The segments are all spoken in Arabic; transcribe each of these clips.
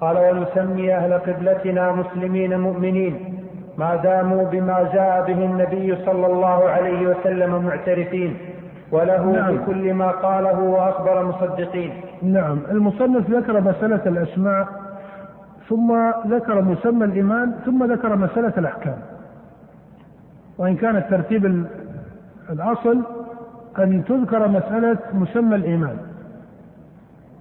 قال ونسمي أهل قبلتنا مسلمين مؤمنين ما داموا بما جاء به النبي صلى الله عليه وسلم معترفين وله نعم. بكل ما قاله وأخبر مصدقين. نعم المصنف ذكر مسألة الأسماء ثم ذكر مسمى الإيمان ثم ذكر مسألة الأحكام. وإن كان الترتيب الأصل أن تذكر مسألة مسمى الإيمان.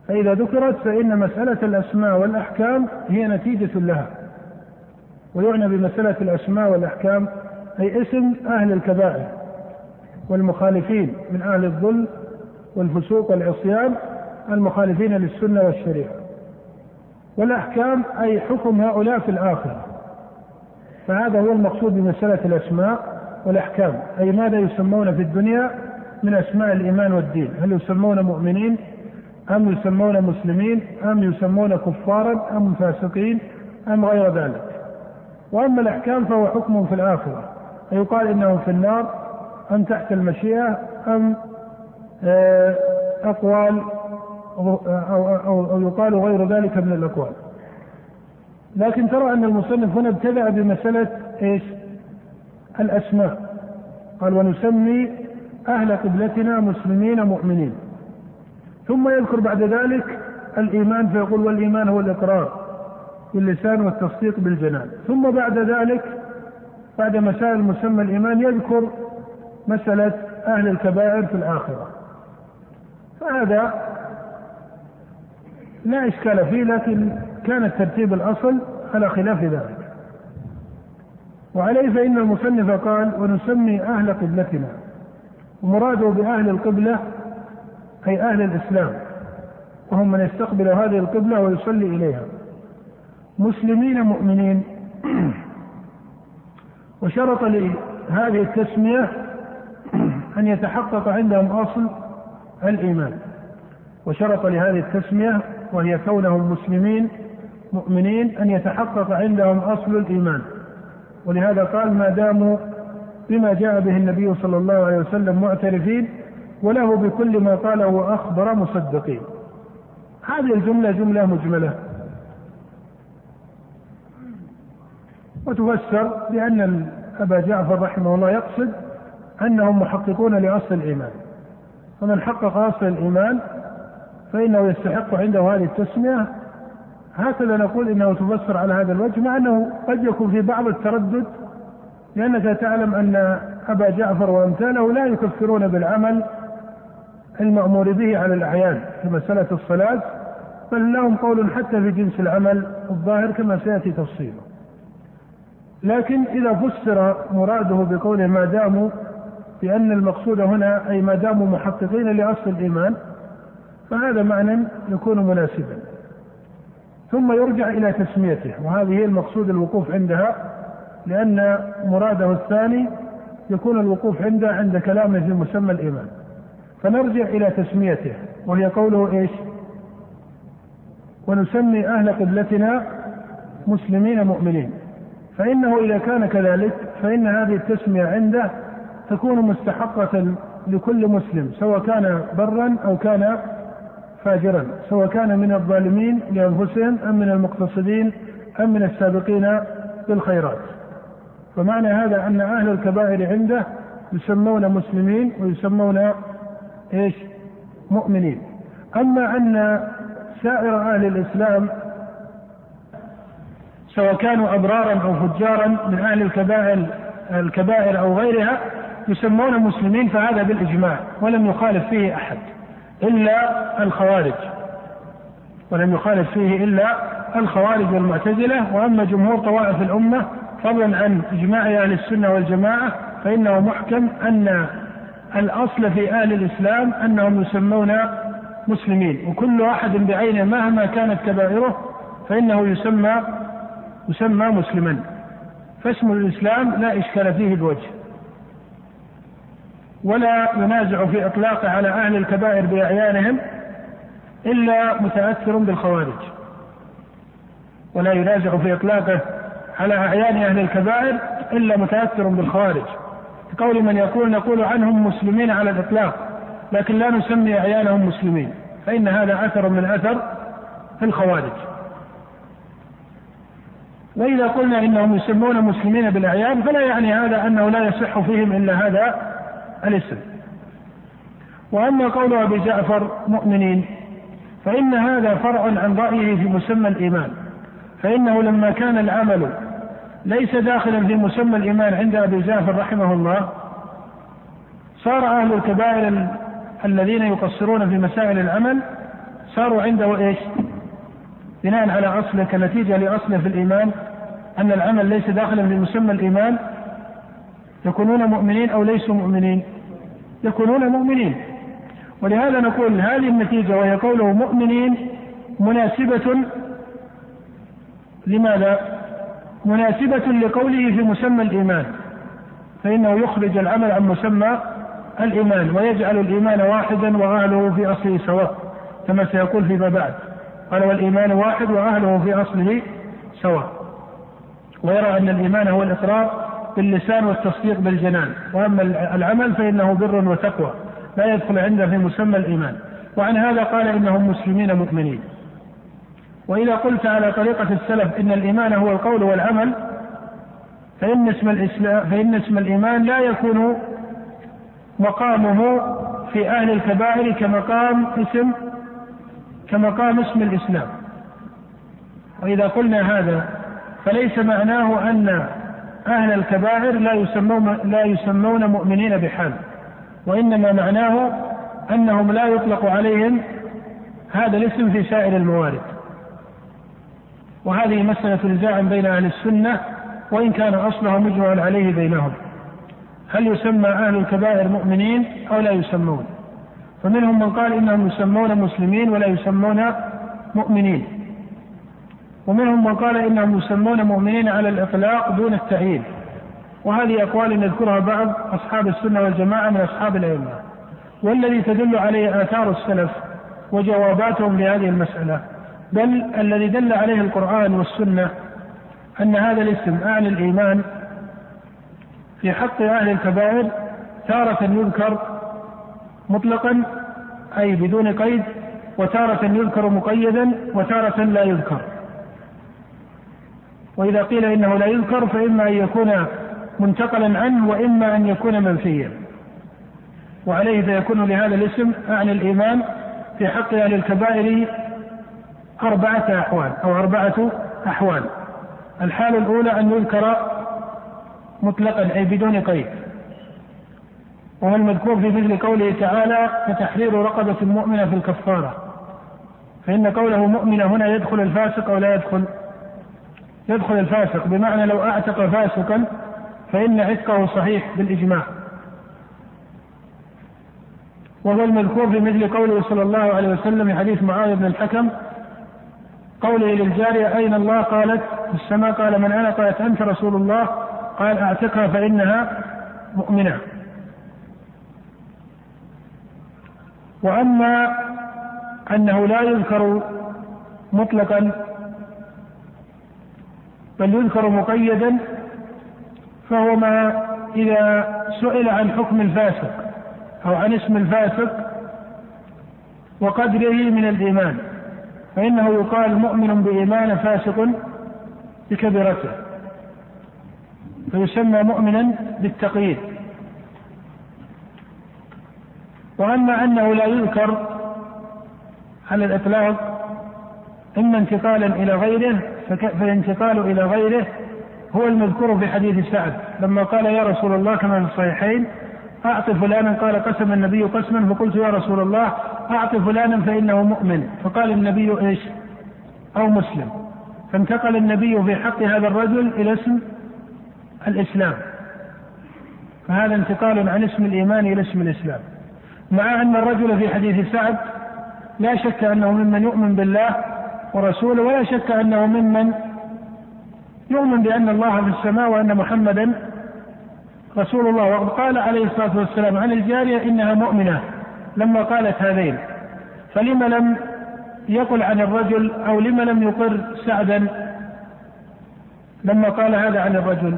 فإذا ذكرت فإن مسألة الأسماء والأحكام هي نتيجة لها. ويعنى بمسألة الأسماء والأحكام أي اسم أهل الكبائر والمخالفين من أهل الظلم والفسوق والعصيان المخالفين للسنة والشريعة. والأحكام أي حكم هؤلاء في الآخرة. فهذا هو المقصود بمسألة الأسماء والأحكام. أي ماذا يسمون في الدنيا من أسماء الإيمان والدين؟ هل يسمون مؤمنين؟ أم يسمون مسلمين أم يسمون كفارا أم فاسقين أم غير ذلك. وأما الأحكام فهو حكم في الآخرة. فيقال إنهم في النار أم تحت المشيئة أم آه، أقوال أو, أو, أو يقال غير ذلك من الأقوال. لكن ترى أن المصنف هنا ابتدأ بمسألة إيش؟ الأسماء. قال ونسمي أهل قبلتنا مسلمين مؤمنين. ثم يذكر بعد ذلك الإيمان فيقول والإيمان هو الإقرار باللسان والتصديق بالجنان. ثم بعد ذلك بعد مسائل مسمى الإيمان يذكر مسألة أهل الكبائر في الآخرة. فهذا لا إشكال فيه لكن كان الترتيب الأصل على خلاف ذلك. وعليه فإن المصنف قال ونسمي أهل قبلتنا. ومراده بأهل القبلة أي أهل الإسلام وهم من يستقبل هذه القبلة ويصلي إليها. مسلمين مؤمنين. وشرط لهذه التسمية أن يتحقق عندهم أصل الإيمان. وشرط لهذه التسمية وهي كونهم مسلمين مؤمنين أن يتحقق عندهم أصل الإيمان. ولهذا قال ما داموا بما جاء به النبي صلى الله عليه وسلم معترفين وله بكل ما قاله وأخبر مصدقين. هذه الجملة جملة مجملة. وتفسر بأن أبا جعفر رحمه الله يقصد أنهم محققون لأصل الإيمان. فمن حقق أصل الإيمان فإنه يستحق عنده هذه التسمية. هكذا نقول إنه تفسر على هذا الوجه مع أنه قد يكون في بعض التردد لأنك تعلم أن أبا جعفر وأمثاله لا يكفرون بالعمل المأمور به على الأعيان في مسألة الصلاة بل لهم قول حتى في جنس العمل الظاهر كما سيأتي تفصيله لكن إذا فسر مراده بقوله ما داموا بأن المقصود هنا أي ما داموا محققين لأصل الإيمان فهذا معنى يكون مناسبا. ثم يرجع إلى تسميته وهذه هي المقصود الوقوف عندها لأن مراده الثاني يكون الوقوف عنده عند كلامه في مسمى الإيمان. فنرجع إلى تسميته وهي قوله إيش؟ ونسمي أهل قبلتنا مسلمين مؤمنين. فإنه إذا كان كذلك فإن هذه التسمية عنده تكون مستحقة لكل مسلم سواء كان برا أو كان فاجرا سواء كان من الظالمين لأنفسهم أم من المقتصدين أم من السابقين بالخيرات. فمعنى هذا أن أهل الكبائر عنده يسمون مسلمين ويسمون إيش؟ مؤمنين. أما أن سائر أهل الإسلام سواء كانوا أبرارا أو فجارا من أهل الكبائر الكبائر أو غيرها يسمون مسلمين فهذا بالإجماع ولم يخالف فيه أحد إلا الخوارج ولم يخالف فيه إلا الخوارج والمعتزلة وأما جمهور طوائف الأمة فضلا عن إجماع أهل السنة والجماعة فإنه محكم أن الأصل في أهل الإسلام أنهم يسمون مسلمين وكل أحد بعينه مهما كانت كبائره فإنه يسمى يسمى مسلما. فاسم الإسلام لا إشكال فيه بوجه. ولا ينازع في إطلاقه على أهل الكبائر بأعيانهم إلا متأثر بالخوارج. ولا ينازع في إطلاقه على أعيان أهل الكبائر إلا متأثر بالخوارج. كقول من يقول نقول عنهم مسلمين على الإطلاق لكن لا نسمي أعيانهم مسلمين فإن هذا أثر من أثر في الخوارج. وإذا قلنا إنهم يسمون مسلمين بالأعيان فلا يعني هذا أنه لا يصح فيهم إلا هذا الاسم. وأما قول أبي جعفر مؤمنين فإن هذا فرع عن رأيه في مسمى الإيمان فإنه لما كان العمل ليس داخلا في مسمى الإيمان عند أبي جعفر رحمه الله صار أهل الكبائر الذين يقصرون في مسائل العمل صاروا عنده إيش؟ بناء على اصله كنتيجة لاصله في الإيمان أن العمل ليس داخلا في مسمى الإيمان يكونون مؤمنين أو ليسوا مؤمنين؟ يكونون مؤمنين ولهذا نقول هذه النتيجة وهي قوله مؤمنين مناسبة لماذا؟ مناسبة لقوله في مسمى الإيمان فإنه يخرج العمل عن مسمى الإيمان ويجعل الإيمان واحدا وأهله في أصله سواء كما سيقول فيما بعد قال والإيمان واحد وأهله في أصله سواء. ويرى أن الإيمان هو الإقرار باللسان والتصديق بالجنان وأما العمل فإنه بر وتقوى لا يدخل عنده في مسمى الإيمان. وعن هذا قال إنهم مسلمين مؤمنين. وإذا قلت على طريقة السلف إن الإيمان هو القول والعمل فإن اسم الإسلام فإن اسم الإيمان لا يكون مقامه في أهل الكبائر كمقام اسم كمقام اسم الإسلام. وإذا قلنا هذا فليس معناه أن أهل الكبائر لا يسمون لا يسمون مؤمنين بحال وإنما معناه أنهم لا يطلق عليهم هذا الاسم في سائر الموارد. وهذه مسألة نزاع بين أهل السنة وإن كان أصلها مجمع عليه بينهم. هل يسمى أهل الكبائر مؤمنين أو لا يسمون؟ فمنهم من قال إنهم يسمون مسلمين ولا يسمون مؤمنين. ومنهم من قال إنهم يسمون مؤمنين على الإطلاق دون التعيين. وهذه أقوال نذكرها بعض أصحاب السنة والجماعة من أصحاب الأئمة. والذي تدل عليه آثار السلف وجواباتهم لهذه المسألة. بل الذي دل عليه القرآن والسنة أن هذا الاسم أعلى الإيمان في حق أهل الكبائر تارة يذكر مطلقا أي بدون قيد وتارة يذكر مقيدا وتارة لا يذكر. وإذا قيل إنه لا يذكر فإما أن يكون منتقلا عنه وإما أن يكون منفيا. وعليه فيكون لهذا الاسم أعني الإيمان في حق أهل الكبائر أربعة أحوال أو أربعة أحوال. الحالة الأولى أن يذكر مطلقا أي بدون قيد. وهو المذكور في مثل قوله تعالى فتحرير رقبة مؤمنة في الكفارة. فإن قوله مؤمنة هنا يدخل الفاسق أو لا يدخل؟ يدخل الفاسق. بمعنى لو أعتق فاسقا فإن عتقه صحيح بالإجماع. وهو المذكور في مثل قوله صلى الله عليه وسلم في حديث معاذ بن الحكم قوله للجارية أين الله? قالت في السماء. قال من أنا? قالت أنت رسول الله. قال أعتقها فإنها مؤمنة. وأما أنه لا يذكر مطلقا بل يذكر مقيدا فهو ما إذا سئل عن حكم الفاسق أو عن اسم الفاسق وقدره من الإيمان. فإنه يقال مؤمن بإيمان فاسق بكبيرته فيسمى مؤمنا بالتقييد. وأما أنه لا يذكر على الإطلاق اما انتقالا إلى غيره فالانتقال إلى غيره هو المذكور في حديث سعد لما قال يا رسول الله كما في الصحيحين اعط فلانا قال قسم النبي قسما فقلت يا رسول الله اعط فلانا فإنه مؤمن. فقال النبي إيش؟ أو مسلم. فانتقل النبي في حق هذا الرجل إلى اسم الإسلام. فهذا انتقال عن اسم الإيمان إلى اسم الإسلام. مع أن الرجل في حديث سعد لا شك أنه ممن يؤمن بالله ورسوله ولا شك أنه ممن يؤمن بأن الله في السماء وأن محمدا رسول الله. وقد قال عليه الصلاة والسلام عن الجارية إنها مؤمنة. لما قالت هذين فلما لم يقل عن الرجل أو لما لم يقر سعدا لما قال هذا عن الرجل.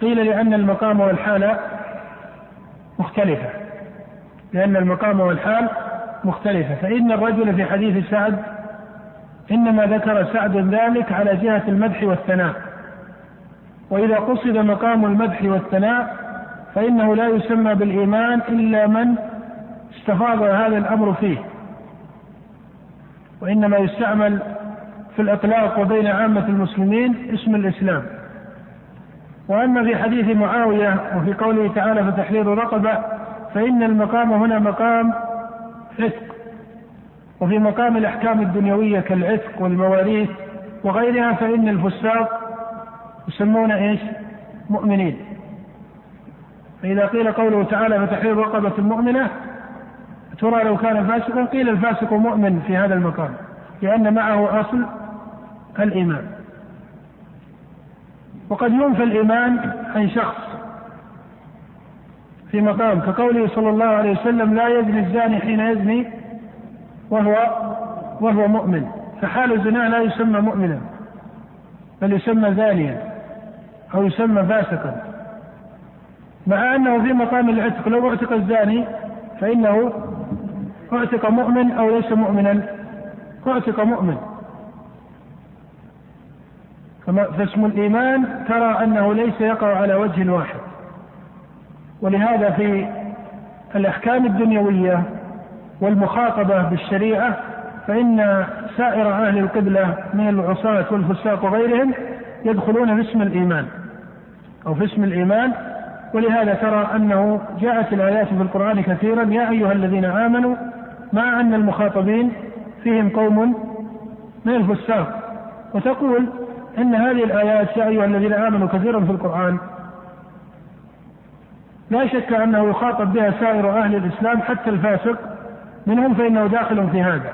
قيل لأن المقام والحالة مختلفة لأن المقام والحال مختلفة. فإن الرجل في حديث سعد إنما ذكر سعد ذلك على جهة المدح والثناء. وإذا قصد مقام المدح والثناء فإنه لا يسمى بالإيمان إلا من استفاض هذا الأمر فيه وإنما يستعمل في الإطلاق وبين عامة المسلمين اسم الإسلام وأما في حديث معاوية وفي قوله تعالى فتحرير رقبة فإن المقام هنا مقام عتق وفي مقام الأحكام الدنيوية كالعتق والمواريث وغيرها فإن الفساق يسمون إيش؟ مؤمنين. فإذا قيل قوله تعالى فتحرير رقبة مؤمنة ترى لو كان فاسقا قيل الفاسق مؤمن في هذا المقام لأن معه أصل الإيمان. وقد ينفى الإيمان عن شخص في مقام كقوله صلى الله عليه وسلم لا يزني الزاني حين يزني وهو وهو مؤمن فحال الزنا لا يسمى مؤمنا بل يسمى زانيا أو يسمى فاسقا مع أنه في مقام العتق لو اعتق الزاني فإنه اعتق مؤمن أو ليس مؤمنا؟ اعتق مؤمن. فاسم الإيمان ترى أنه ليس يقع على وجه واحد. ولهذا في الأحكام الدنيوية والمخاطبة بالشريعة فإن سائر أهل القبلة من العصاة والفساق وغيرهم يدخلون في اسم الإيمان أو في اسم الإيمان. ولهذا ترى أنه جاءت الآيات في القرآن كثيرا يا أيها الذين آمنوا مع أن المخاطبين فيهم قوم من الفساق. وتقول إن هذه الآيات يا أيها الذين آمنوا كثيرا في القرآن. لا شك أنه يخاطب بها سائر أهل الإسلام حتى الفاسق. منهم فإنه داخل في هذا.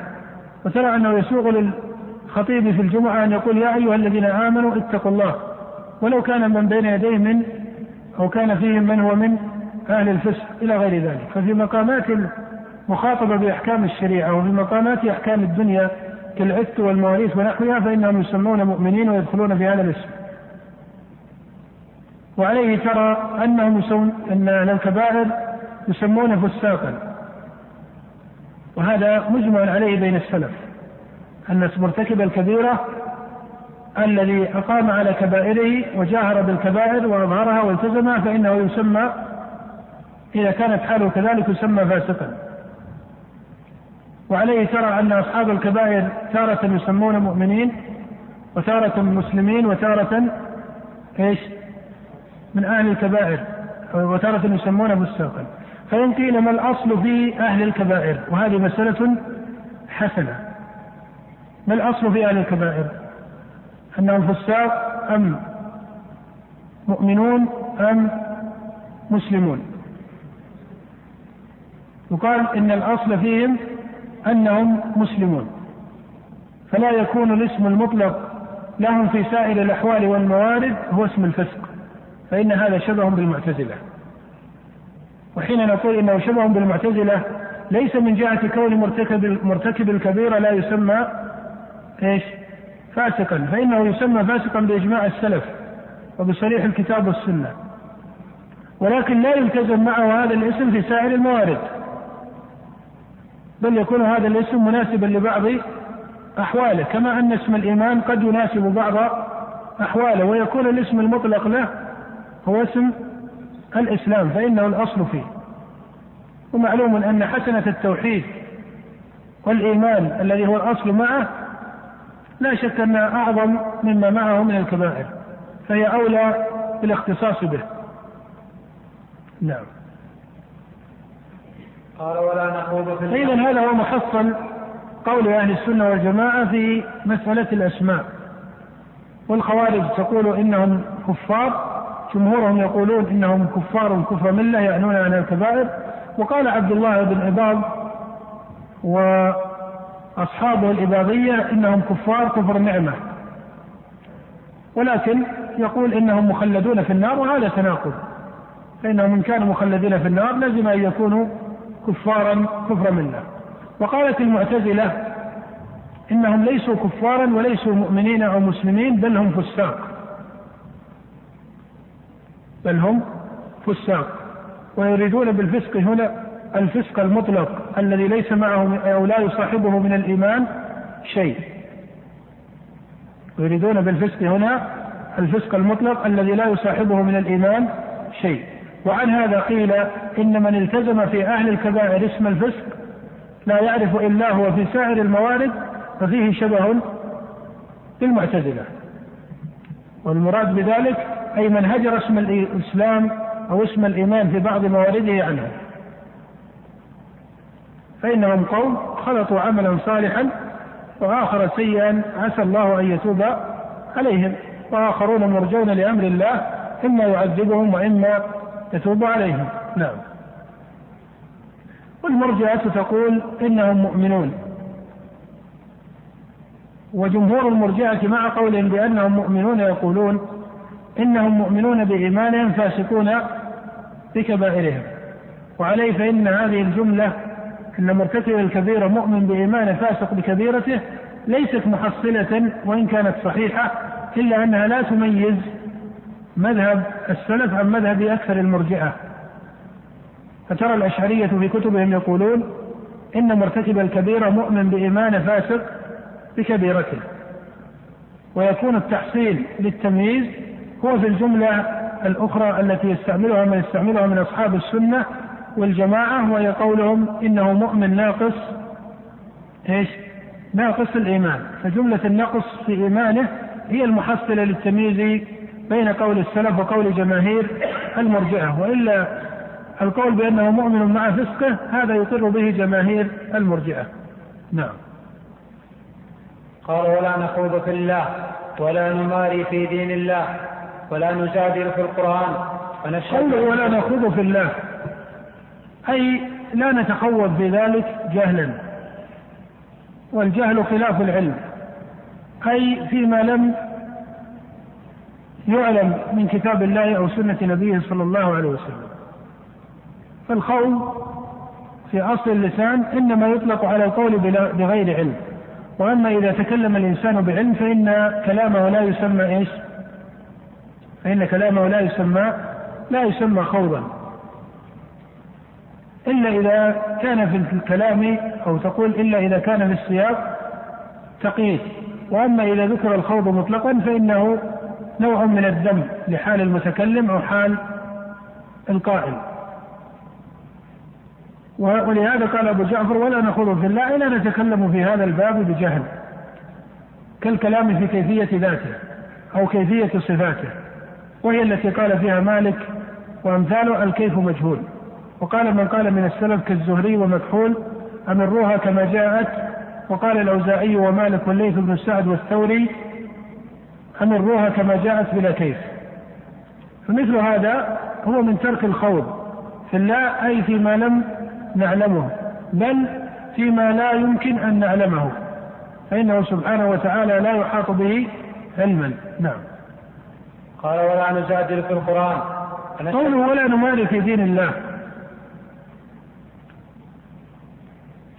وترى أنه يسوغ للخطيب في الجمعة أن يقول يا أيها الذين آمنوا اتقوا الله. ولو كان من بين يديه من أو كان فيهم من هو من أهل الفسق إلى غير ذلك. ففي مقامات المخاطبة بأحكام الشريعة وفي مقامات أحكام الدنيا كالعتق والمواريث ونحوها فإنهم يسمون مؤمنين ويدخلون في هذا الاسم. وعليه ترى أنهم يسمون أن الكبائر يسمون فساقا. وهذا مجمع عليه بين السلف أن مرتكب الكبيرة الذي أقام على كبائره وجاهر بالكبائر وأظهرها والتزمها فإنه يسمى إذا كانت حاله كذلك يسمى فاسقا. وعليه ترى أن أصحاب الكبائر تارة يسمون مؤمنين وتارة مسلمين وتارة إيش؟ من أهل الكبائر وتارة يسمون فساقا فإن قيل ما الأصل في أهل الكبائر وهذه مسألة حسنة. ما الأصل في أهل الكبائر؟ أنهم فساق أم مؤمنون أم مسلمون. يقال إن الأصل فيهم أنهم مسلمون. فلا يكون الاسم المطلق لهم في سائر الأحوال والموارد هو اسم الفسق. فإن هذا شبه بالمعتزلة. وحين نقول إنه شبه بالمعتزلة ليس من جهة كون مرتكب مرتكب الكبيرة لا يسمى إيش؟ فاسقا. فإنه يسمى فاسقا بإجماع السلف وبصريح الكتاب والسنة. ولكن لا يلتزم معه هذا الاسم في سائر الموارد. بل يكون هذا الاسم مناسبا لبعض أحواله كما أن اسم الإيمان قد يناسب بعض أحواله ويكون الاسم المطلق له هو اسم الإسلام فإنه الأصل فيه. ومعلوم أن حسنة التوحيد والإيمان الذي هو الأصل معه لا شك أنها أعظم مما معه من الكبائر فهي أولى بالاختصاص به. نعم. قال ولا نخوض في إذا هذا هو محصل قول أهل السنة والجماعة في مسألة الأسماء. والخوارج تقول إنهم كفار جمهورهم يقولون إنهم كفار كفر ملة يعنون عن الكبائر. وقال عبد الله بن عباد وأصحابه الإباضية إنهم كفار كفر نعمة. ولكن يقول إنهم مخلدون في النار وهذا تناقض. فإنهم إن كانوا مخلدين في النار لازم أن يكونوا كفارا كفر ملة وقالت المعتزلة إنهم ليسوا كفارا وليسوا مؤمنين أو مسلمين بل هم فساق. بل هم فساق. ويريدون بالفسق هنا الفسق المطلق الذي ليس معه أو لا يصاحبه من الإيمان شيء. يريدون بالفسق هنا الفسق المطلق الذي لا يصاحبه من الإيمان شيء. وعن هذا قيل إن من التزم في أهل الكبائر اسم الفسق لا يعرف إلا هو في سائر الموارد ففيه شبه بالمعتزلة والمراد بذلك أي من هجر اسم الإسلام أو اسم الإيمان في بعض موارده عنه. فإنهم قوم خلطوا عملا صالحا وآخر سيئا عسى الله أن يتوب عليهم. وآخرون مرجون لأمر الله إما يعذبهم وإما يتوب عليهم. نعم. والمرجئة تقول إنهم مؤمنون. وجمهور المرجئة مع قولهم بأنهم مؤمنون يقولون إنهم مؤمنون بإيمانهم فاسقون بكبائرهم. وعليه فإن هذه الجملة أن مرتكب الكبيرة مؤمن بإيمانه فاسق بكبيرته ليست محصلة وإن كانت صحيحة إلا أنها لا تميز مذهب السلف عن مذهب أكثر المرجئة فترى الأشعرية في كتبهم يقولون إن مرتكب الكبيرة مؤمن بإيمانه فاسق بكبيرته ويكون التحصيل للتمييز هو في الجملة الأخرى التي يستعملها من يستعملها من أصحاب السنة والجماعة وهي قولهم إنه مؤمن ناقص إيش؟ ناقص الإيمان فجملة النقص في إيمانه هي المحصلة للتمييز بين قول السلف وقول جماهير المرجئة وإلا القول بأنه مؤمن مع فسقه هذا يقر به جماهير المرجئة نعم. قال ولا نخوض في الله ولا نماري في دين الله ولا نجادل في القرآن ونشهد ولا نخوض في الله أي لا نتخوض في ذلك جهلا والجهل خلاف العلم أي فيما لم يعلم من كتاب الله أو سنة نبيه صلى الله عليه وسلم. فالخوض في أصل اللسان إنما يطلق على القول بغير علم. وأما إذا تكلم الإنسان بعلم فإن كلامه لا يسمى إيش؟ فإن كلامه لا يسمى لا يسمى خوضا. إلا إذا كان في الكلام أو تقول إلا إذا كان في السياق تقييد. وأما إذا ذكر الخوض مطلقا فإنه نوع من الذم لحال المتكلم أو حال القائل. ولهذا قال أبو جعفر ولا نخوض في الله إلا نتكلم في هذا الباب بجهل كالكلام في كيفية ذاته أو كيفية صفاته وهي التي قال فيها مالك وأمثاله الكيف مجهول. وقال من قال من السلف كالزهري ومكحول أمروها كما جاءت؟ وقال الأوزاعي ومالك والليث بن سعد والثوري أمروها كما جاءت بلا كيف فمثل هذا هو من ترك الخوض في الله أي فيما لم نعلمه بل فيما لا يمكن أن نعلمه. فإنه سبحانه وتعالى لا يحاط به علما. نعم. قال ولا نجادل في القرآن قوله ولا نماري في دين الله.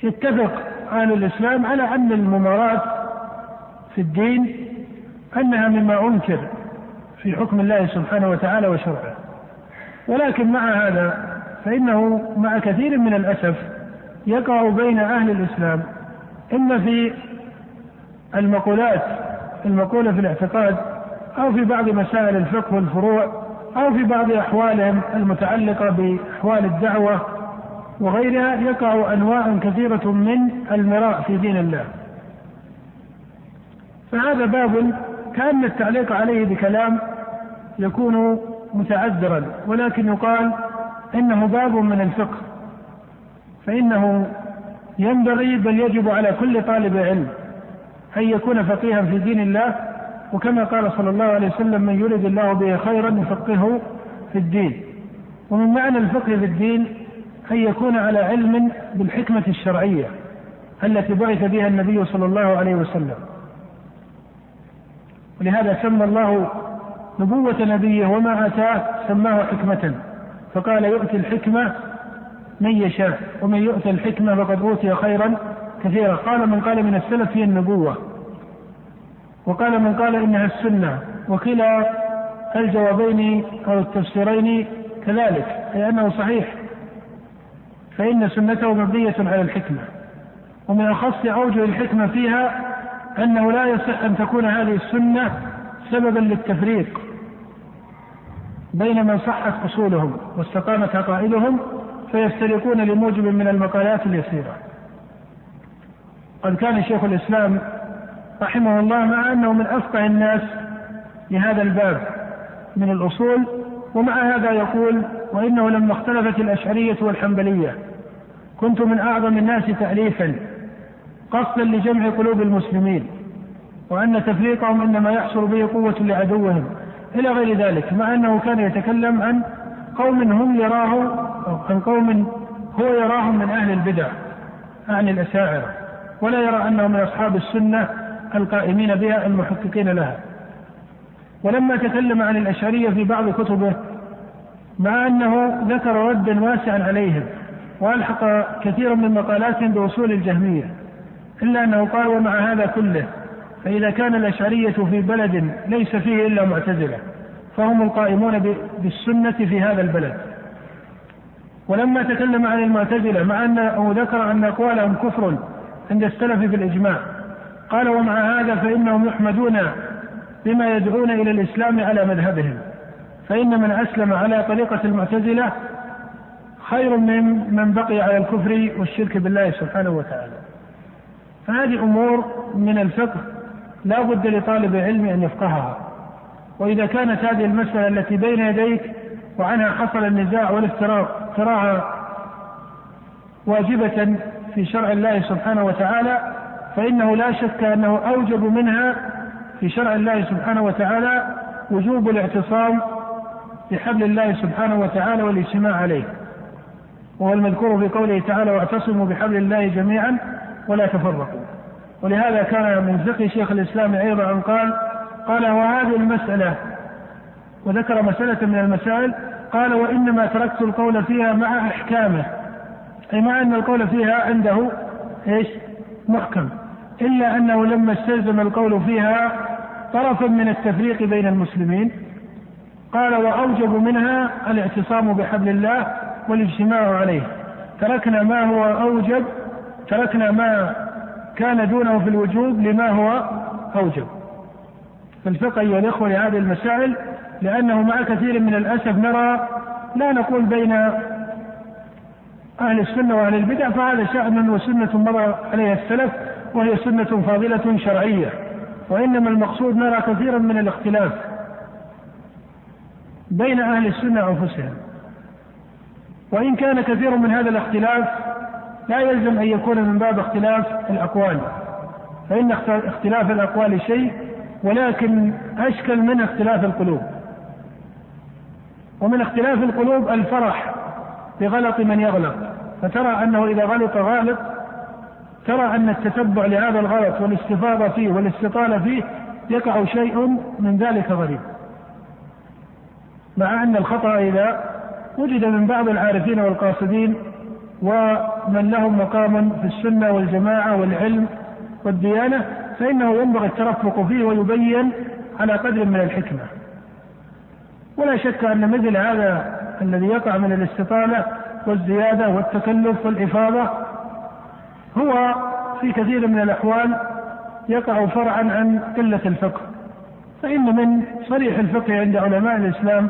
يتفق أهل الإسلام على أن المماراة في الدين أنها مما أنكر في حكم الله سبحانه وتعالى وشرعه. ولكن مع هذا فإنه مع كثير من الأسف يقع بين أهل الإسلام إما في المقولات المقولة في الاعتقاد أو في بعض مسائل الفقه والفروع أو في بعض أحوالهم المتعلقة بأحوال الدعوة وغيرها يقع أنواع كثيرة من المراء في دين الله. فهذا باب كأن التعليق عليه بكلام يكون متعذرا ولكن يقال إنه باب من الفقه فإنه ينبغي بل يجب على كل طالب علم أن يكون فقيها في دين الله وكما قال صلى الله عليه وسلم من يرد الله به خيرا يفقهه في الدين. ومن معنى الفقه في الدين أن يكون على علم بالحكمة الشرعية التي بعث بها النبي صلى الله عليه وسلم. ولهذا سمى الله نبوة نبيه وما أتاه سماه حكمة. فقال يؤتي الحكمة من يشاء ومن يؤتى الحكمة فقد أوتي خيرا كثيرا. قال من قال من السلف هي النبوة. وقال من قال إنها السنة. وكلا الجوابين أو التفسيرين كذلك أي أنه صحيح. فإن سنته مبنية على الحكمة. ومن أخص أوجه الحكمة فيها أنه لا يصح أن تكون هذه السنة سببا للتفريق بين من صحت أصولهم واستقامت عقائدهم فيفترقون لموجب من المقالات اليسيرة. قد كان شيخ الإسلام رحمه الله مع أنه من أفقه الناس لهذا الباب من الأصول ومع هذا يقول وإنه لما اختلفت الأشعرية والحنبلية كنت من أعظم الناس تأليفا قصدا لجمع قلوب المسلمين وأن تفريقهم إنما يحصل به قوة لعدوهم إلى غير ذلك مع أنه كان يتكلم عن قوم هم يراه أو عن قوم هو يراهم من أهل البدع عن الأشاعرة ولا يرى أنهم من أصحاب السنة القائمين بها المحققين لها. ولما تكلم عن الأشعرية في بعض كتبه مع أنه ذكر ردا واسعا عليهم وألحق كثيرا من مقالاتهم بأصول الجهمية إلا أنه قال ومع هذا كله فإذا كان الأشعرية في بلد ليس فيه إلا معتزلة فهم القائمون بالسنة في هذا البلد. ولما تكلم عن المعتزلة مع أنه ذكر أن أقوالهم كفر عند السلف بالإجماع قال ومع هذا فإنهم يحمدون بما يدعون إلى الإسلام على مذهبهم. فإن من أسلم على طريقة المعتزلة خير من من بقي على الكفر والشرك بالله سبحانه وتعالى. فهذه أمور من الفقه لا بد لطالب العلم أن يفقهها. وإذا كانت هذه المسألة التي بين يديك وعنها حصل النزاع والافتراق تراها واجبة في شرع الله سبحانه وتعالى فإنه لا شك أنه أوجب منها في شرع الله سبحانه وتعالى وجوب الاعتصام بحبل الله سبحانه وتعالى والاجتماع عليه. وهو المذكور في قوله تعالى واعتصموا بحبل الله جميعا ولا تفرقوا. ولهذا كان من فقه شيخ الإسلام أيضا ان قال قال وهذه المسألة وذكر مسألة من المسائل قال وإنما تركت القول فيها مع أحكامه. أي مع أن القول فيها عنده إيش؟ محكم. إلا أنه لما استلزم القول فيها طرفا من التفريق بين المسلمين قال وأوجب منها الاعتصام بحبل الله والاجتماع عليه. تركنا ما هو أوجب تركنا ما كان دونه في الوجوب لما هو أوجب. فالفقه أيها الإخوة لهذه المسائل لأنه مع كثير من الأسف نرى لا نقول بين أهل السنة وأهل البدع فهذا شأن وسنة مضى عليها السلف وهي سنة فاضلة شرعية. وإنما المقصود نرى كثيرا من الاختلاف بين أهل السنة أنفسهم. وإن كان كثير من هذا الاختلاف لا يلزم أن يكون من باب اختلاف الأقوال فإن اختلاف الأقوال شيء ولكن أشكل من اختلاف القلوب. ومن اختلاف القلوب الفرح بغلط من يغلط. فترى أنه إذا غلط غالط ترى أن التتبع لهذا الغلط والاستفاضة فيه والاستطالة فيه يقع شيء من ذلك غريب. مع أن الخطأ إذا وجد من بعض العارفين والقاصدين ومن لهم مقام في السنة والجماعة والعلم والديانة فإنه ينبغي الترفق فيه ويبين على قدر من الحكمة. ولا شك أن مثل هذا الذي يقع من الاستطالة والزيادة والتكلف والإفاضة هو في كثير من الأحوال يقع فرعا عن قلة الفقه. فإن من صريح الفقه عند علماء الإسلام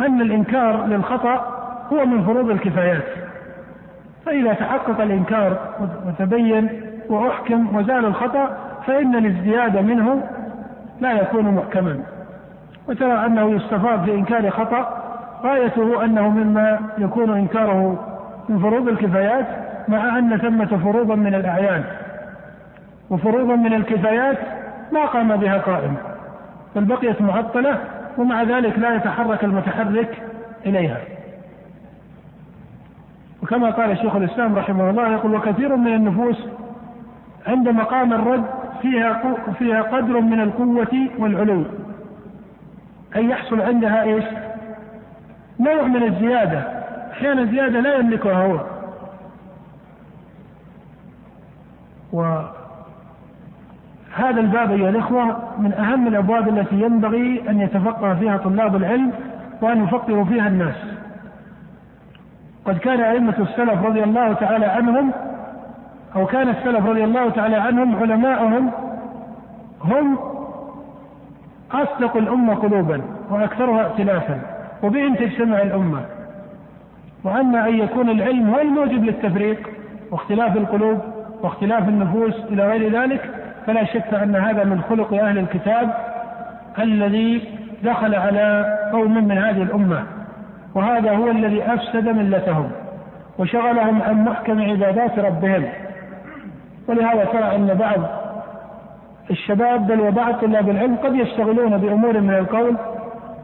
أن الإنكار للخطأ هو من فروض الكفايات. فإذا تحقق الإنكار وتبين وأحكم وزال الخطأ فإن الازدياد منه لا يكون محكما. وترى أنه يستفاد في إنكار خطأ غايته أنه مما يكون إنكاره من فروض الكفايات مع أن ثمة فروضا من الأعيان. وفروضا من الكفايات ما قام بها قائم بل بقيت معطلة ومع ذلك لا يتحرك المتحرك إليها. وكما قال شيخ الإسلام رحمه الله يقول وكثير من النفوس عند مقام الرد فيها فيها قدر من القوة والعلو. أي يحصل عندها إيش؟ نوع من الزيادة. أحيانا زيادة لا يملكها هو. هذا الباب أيها الإخوة من أهم الأبواب التي ينبغي أن يتفقه فيها طلاب العلم وأن يفقهوا فيها الناس. قد كان أئمة السلف رضي الله تعالى عنهم أو كان السلف رضي الله تعالى عنهم علماءهم هم أصدق الأمة قلوبا وأكثرها ائتلافا وبهم تجتمع الأمة. وأما أن يكون العلم هو الموجب للتفريق واختلاف القلوب واختلاف النفوس إلى غير ذلك فلا شك أن هذا من خلق أهل الكتاب الذي دخل على قوم من هذه الأمة. وهذا هو الذي أفسد ملتهم وشغلهم عن محكم عبادات ربهم. ولهذا ترى أن بعض الشباب بل وبعض طلاب العلم قد يشتغلون بأمور من القول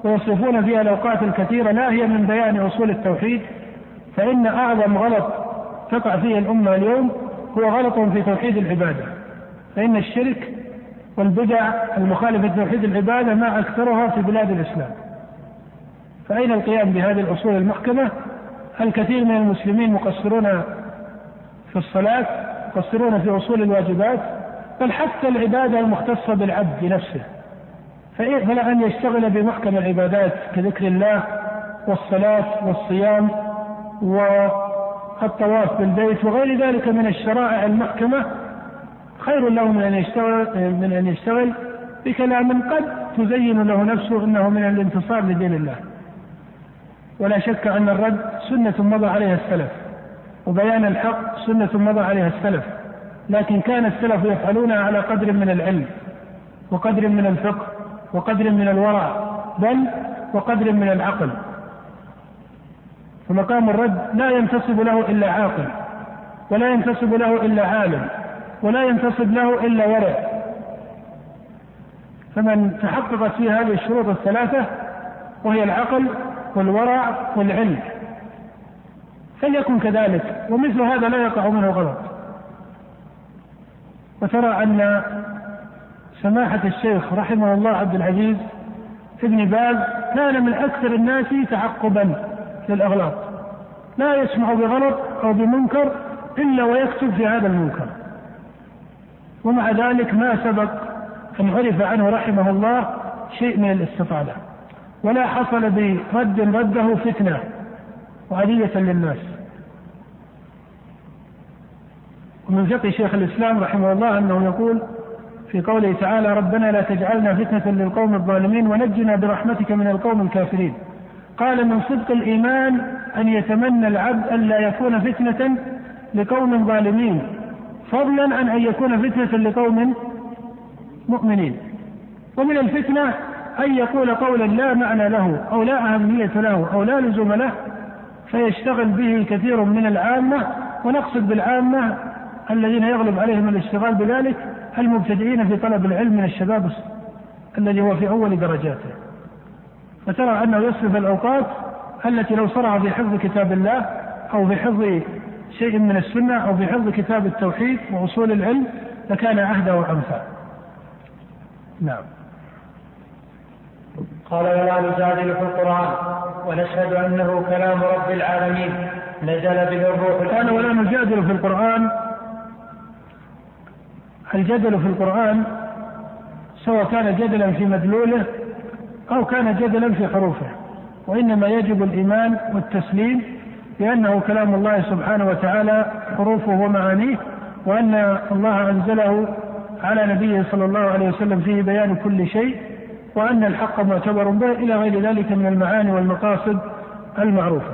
ويصرفون فيها الأوقات الكثيرة لا هي من بيان أصول التوحيد فإن أعظم غلط تقع فيه الأمة اليوم هو غلط في توحيد العبادة. فإن الشرك والبدع المخالفة لتوحيد العبادة ما أكثرها في بلاد الإسلام. فأين القيام بهذه الأصول المحكمة؟ الكثير من المسلمين مقصرون في الصلاة مقصرون في أصول الواجبات؟ بل حتى العبادة المختصة بالعبد نفسه. فلا أن يشتغل بمحكم العبادات كذكر الله والصلاة والصيام والطواف بالبيت وغير ذلك من الشرائع المحكمة. خير له من أن يشتغل من أن يشتغل بكلام قد تزين له نفسه أنه من الانتصار لدين الله. ولا شك أن الرد سنة مضى عليها السلف وبيان الحق سنة مضى عليها السلف لكن كان السلف يفعلونها على قدر من العلم وقدر من الفقه وقدر من الورع بل وقدر من العقل. فمقام الرد لا ينتسب له إلا عاقل ولا ينتسب له إلا عالم ولا ينتسب له إلا ورع. فمن تحققت فيه هذه الشروط الثلاثة وهي العقل والورع والعلم. فليكن كذلك ومثل هذا لا يقع منه غلط. وترى أن سماحة الشيخ رحمه الله عبد العزيز ابن باز كان من أكثر الناس تعقبا للأغلاط. لا يسمع بغلط أو بمنكر إلا ويكتب في هذا المنكر. ومع ذلك ما سبق أن عرف عنه رحمه الله شيء من الاستطالة. ولا حصل برد رده فتنة وأذية للناس. ومن فقه شيخ الإسلام رحمه الله أنه يقول في قوله تعالى ربنا لا تجعلنا فتنة للقوم الظالمين ونجنا برحمتك من القوم الكافرين قال من صدق الإيمان أن يتمنى العبد أن لا يكون فتنة لقوم ظالمين فضلا عن أن يكون فتنة لقوم مؤمنين ومن الفتنة أن يقول قولا لا معنى له أو لا أهمية له أو لا لزوم له فيشتغل به كثير من العامة ونقصد بالعامة الذين يغلب عليهم الاشتغال بذلك المبتدئين في طلب العلم من الشباب الذي هو في أول درجاته. فترى أنه يصرف الأوقات التي لو صرع في حفظ كتاب الله أو في حفظ شيء من السنة أو في حفظ كتاب التوحيد وأصول العلم لكان أهدى وأنفع نعم. قال ولا نجادل في القرآن ونشهد أنه كلام رب العالمين نزل به الروح قال ولا نجادل في القرآن. الجدل في القرآن سواء كان جدلا في مدلوله أو كان جدلا في حروفه وإنما يجب الإيمان والتسليم بأنه كلام الله سبحانه وتعالى حروفه ومعانيه وأن الله أنزله على نبيه صلى الله عليه وسلم فيه بيان كل شيء. وأن الحق معتبر به إلى غير ذلك من المعاني والمقاصد المعروفة.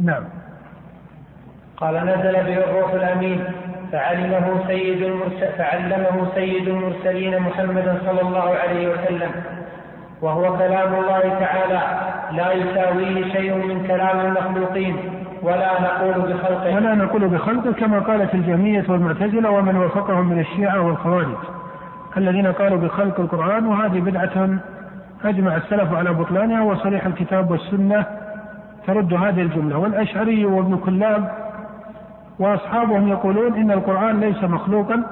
نعم. قال نزل به الروح الأمين فعلمه سيد المرسل فعلمه سيد المرسلين محمدا صلى الله عليه وسلم. وهو كلام الله تعالى لا يساويه شيء من كلام المخلوقين ولا نقول بخلقه. ولا نقول بخلقه كما قالت الجهمية والمعتزلة ومن وافقهم من الشيعة والخوارج. الذين قالوا بخلق القرآن وهذه بدعة أجمع السلف على بطلانها وصريح الكتاب والسنة ترد هذه الجملة. والأشعري وابن كلاب وأصحابهم يقولون إن القرآن ليس مخلوقا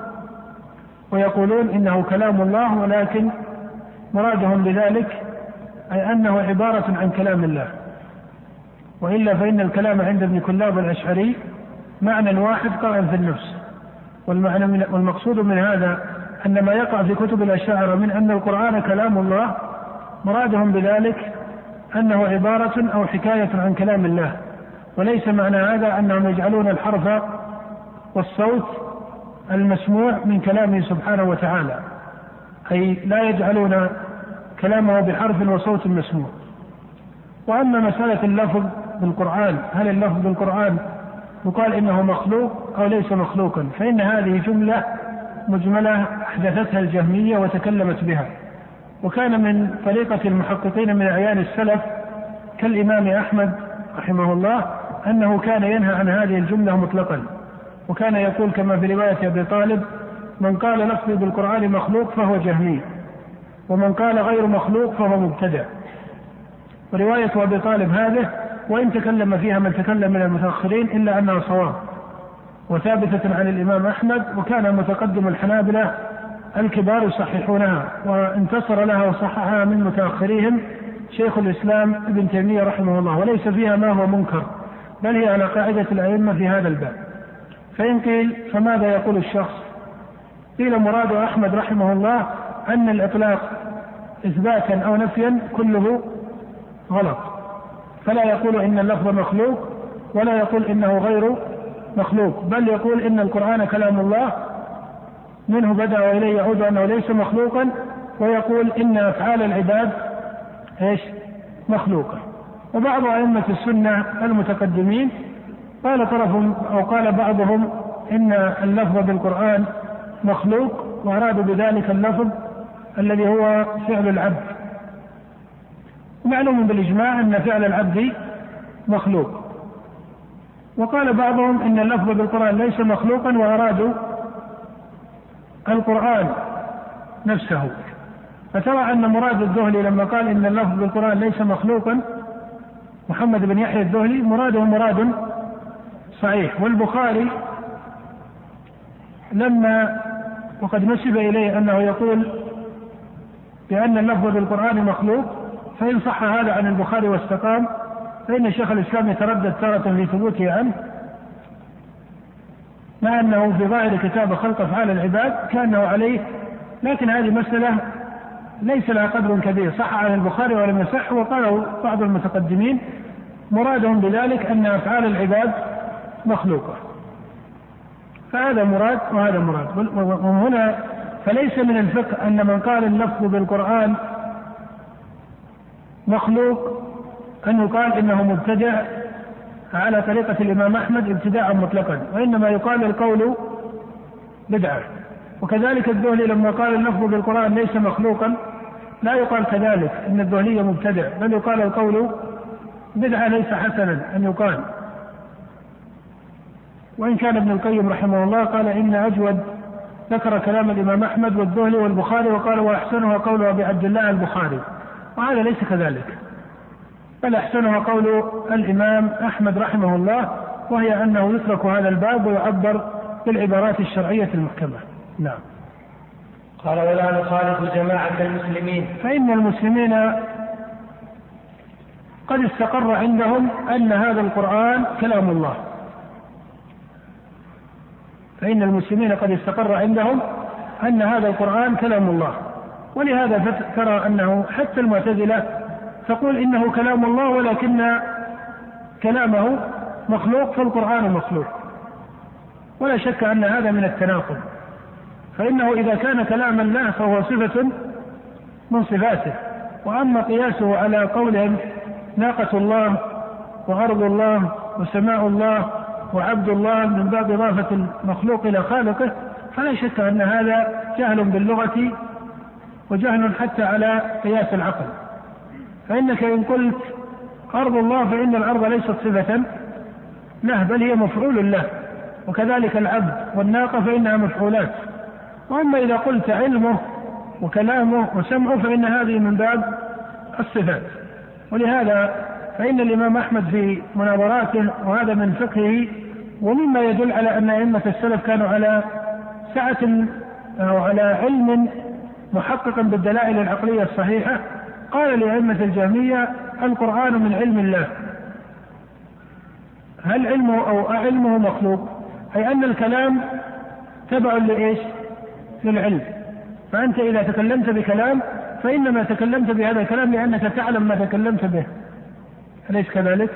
ويقولون إنه كلام الله ولكن مرادهم بذلك أي أنه عبارة عن كلام الله. وإلا فإن الكلام عند ابن كلاب الأشعري معنى واحد قائم في النفس والمعنى من والمقصود من هذا أن ما يقع في كتب الأشاعرة من أن القرآن كلام الله مرادهم بذلك أنه عبارة أو حكاية عن كلام الله. وليس معنى هذا أنهم يجعلون الحرف والصوت المسموع من كلامه سبحانه وتعالى. أي لا يجعلون كلامه بحرف وصوت مسموع. وأما مسألة اللفظ بالقرآن هل اللفظ بالقرآن يقال إنه مخلوق أو ليس مخلوقا؟ فإن هذه جملة مجملة أحدثتها الجهمية وتكلمت بها. وكان من طريقة المحققين من أعيان السلف كالإمام أحمد رحمه الله أنه كان ينهى عن هذه الجملة مطلقا. وكان يقول كما في رواية أبي طالب من قال لفظي بالقرآن مخلوق فهو جهمي ومن قال غير مخلوق فهو مبتدع. ورواية أبي طالب هذه وإن تكلم فيها من تكلم من المتأخرين إلا أنها صواب. وثابتة عن الإمام أحمد وكان متقدم الحنابلة الكبار يصححونها وانتصر لها وصححها من متأخريهم شيخ الإسلام ابن تيمية رحمه الله وليس فيها ما هو منكر بل هي على قاعدة الأئمة في هذا الباب. فإن قيل فماذا يقول الشخص؟ قيل مراد أحمد رحمه الله أن الإطلاق إثباتا أو نفيا كله غلط. فلا يقول إن اللفظ مخلوق ولا يقول إنه غير مخلوق. بل يقول إن القرآن كلام الله منه بدأ وإليه يعود أنه ليس مخلوقا ويقول إن أفعال العباد إيش؟ مخلوقة. وبعض أئمة السنة المتقدمين قال طرف أو قال بعضهم إن اللفظ بالقرآن مخلوق وأرادوا بذلك اللفظ الذي هو فعل العبد. معلوم بالإجماع أن فعل العبد مخلوق. وقال بعضهم إن اللفظ بالقرآن ليس مخلوقا وأرادوا القرآن نفسه. فترى أن مراد الذهلي لما قال إن اللفظ بالقرآن ليس مخلوقا محمد بن يحيى الذهلي مراده مراد صحيح. والبخاري لما وقد نسب إليه أنه يقول بأن اللفظ بالقرآن مخلوق فإن صح هذا عن البخاري واستقام. فإن شيخ الإسلام يتردد تارة في ثبوته عنه مع أنه في ظاهر كتاب خلق أفعال العباد كأنه عليه لكن هذه مسألة ليس لها قدر كبير. صح عن البخاري ولم يصح وقاله بعض المتقدمين مرادهم بذلك أن أفعال العباد مخلوقة. فهذا مراد وهذا مراد. وهنا فليس من الفقه أن من قال اللفظ بالقرآن مخلوق أن يقال إنه مبتدع على طريقة الإمام أحمد ابتداعا مطلقا وإنما يقال القول بدعة. وكذلك الذهلي لما قال اللفظ بالقرآن ليس مخلوقا لا يقال كذلك إن الذهلي مبتدع بل يقال القول بدعة ليس حسنا أن يقال. وإن كان ابن القيم رحمه الله قال إن أجود ذكر كلام الإمام أحمد والذهلي والبخاري وقال وأحسنها قول ابي عبد الله البخاري وهذا ليس كذلك. بل احسنها قول الإمام أحمد رحمه الله وهي أنه يترك هذا الباب ويعبر بالعبارات الشرعية المحكمة. نعم. قال ولا نخالف جماعة المسلمين. فإن المسلمين قد استقر عندهم أن هذا القرآن كلام الله. فإن المسلمين قد استقر عندهم أن هذا القرآن كلام الله. ولهذا ترى أنه حتى المعتزلة تقول إنه كلام الله ولكن كلامه مخلوق فالقرآن مخلوق. ولا شك أن هذا من التناقض. فإنه إذا كان كلام الله فهو صفة من صفاته. وأما قياسه على قولهم ناقة الله وأرض الله وسماء الله وعبد الله من باب إضافة المخلوق إلى خالقه فلا شك أن هذا جهل باللغة وجهل حتى على قياس العقل. فإنك إن قلت أرض الله فإن الأرض ليست صفة له بل هي مفعول له. وكذلك العبد والناقة فإنها مفعولات. وأما إذا قلت علمه وكلامه وسمعه فإن هذه من باب الصفات. ولهذا فإن الإمام أحمد في مناظراته وهذا من فقهه ومما يدل على أن أئمة السلف كانوا على سعة أو على علم محققا بالدلائل العقلية الصحيحة قال لأئمة الجهمية القرآن من علم الله. هل علمه أو علمه مخلوق؟ أي أن الكلام تبع لإيش؟ للعلم. فأنت إذا تكلمت بكلام فإنما تكلمت بهذا الكلام لأنك تعلم ما تكلمت به. أليس كذلك؟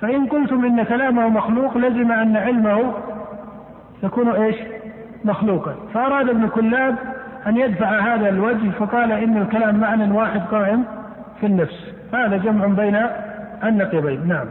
فإن قلتم إن كلامه مخلوق لزم أن علمه يكون إيش؟ مخلوقا. فأراد ابن كلاب أن يدفع هذا الوجه فقال إن الكلام معنى واحد قائم في النفس. هذا جمع بين النقيضين نعم.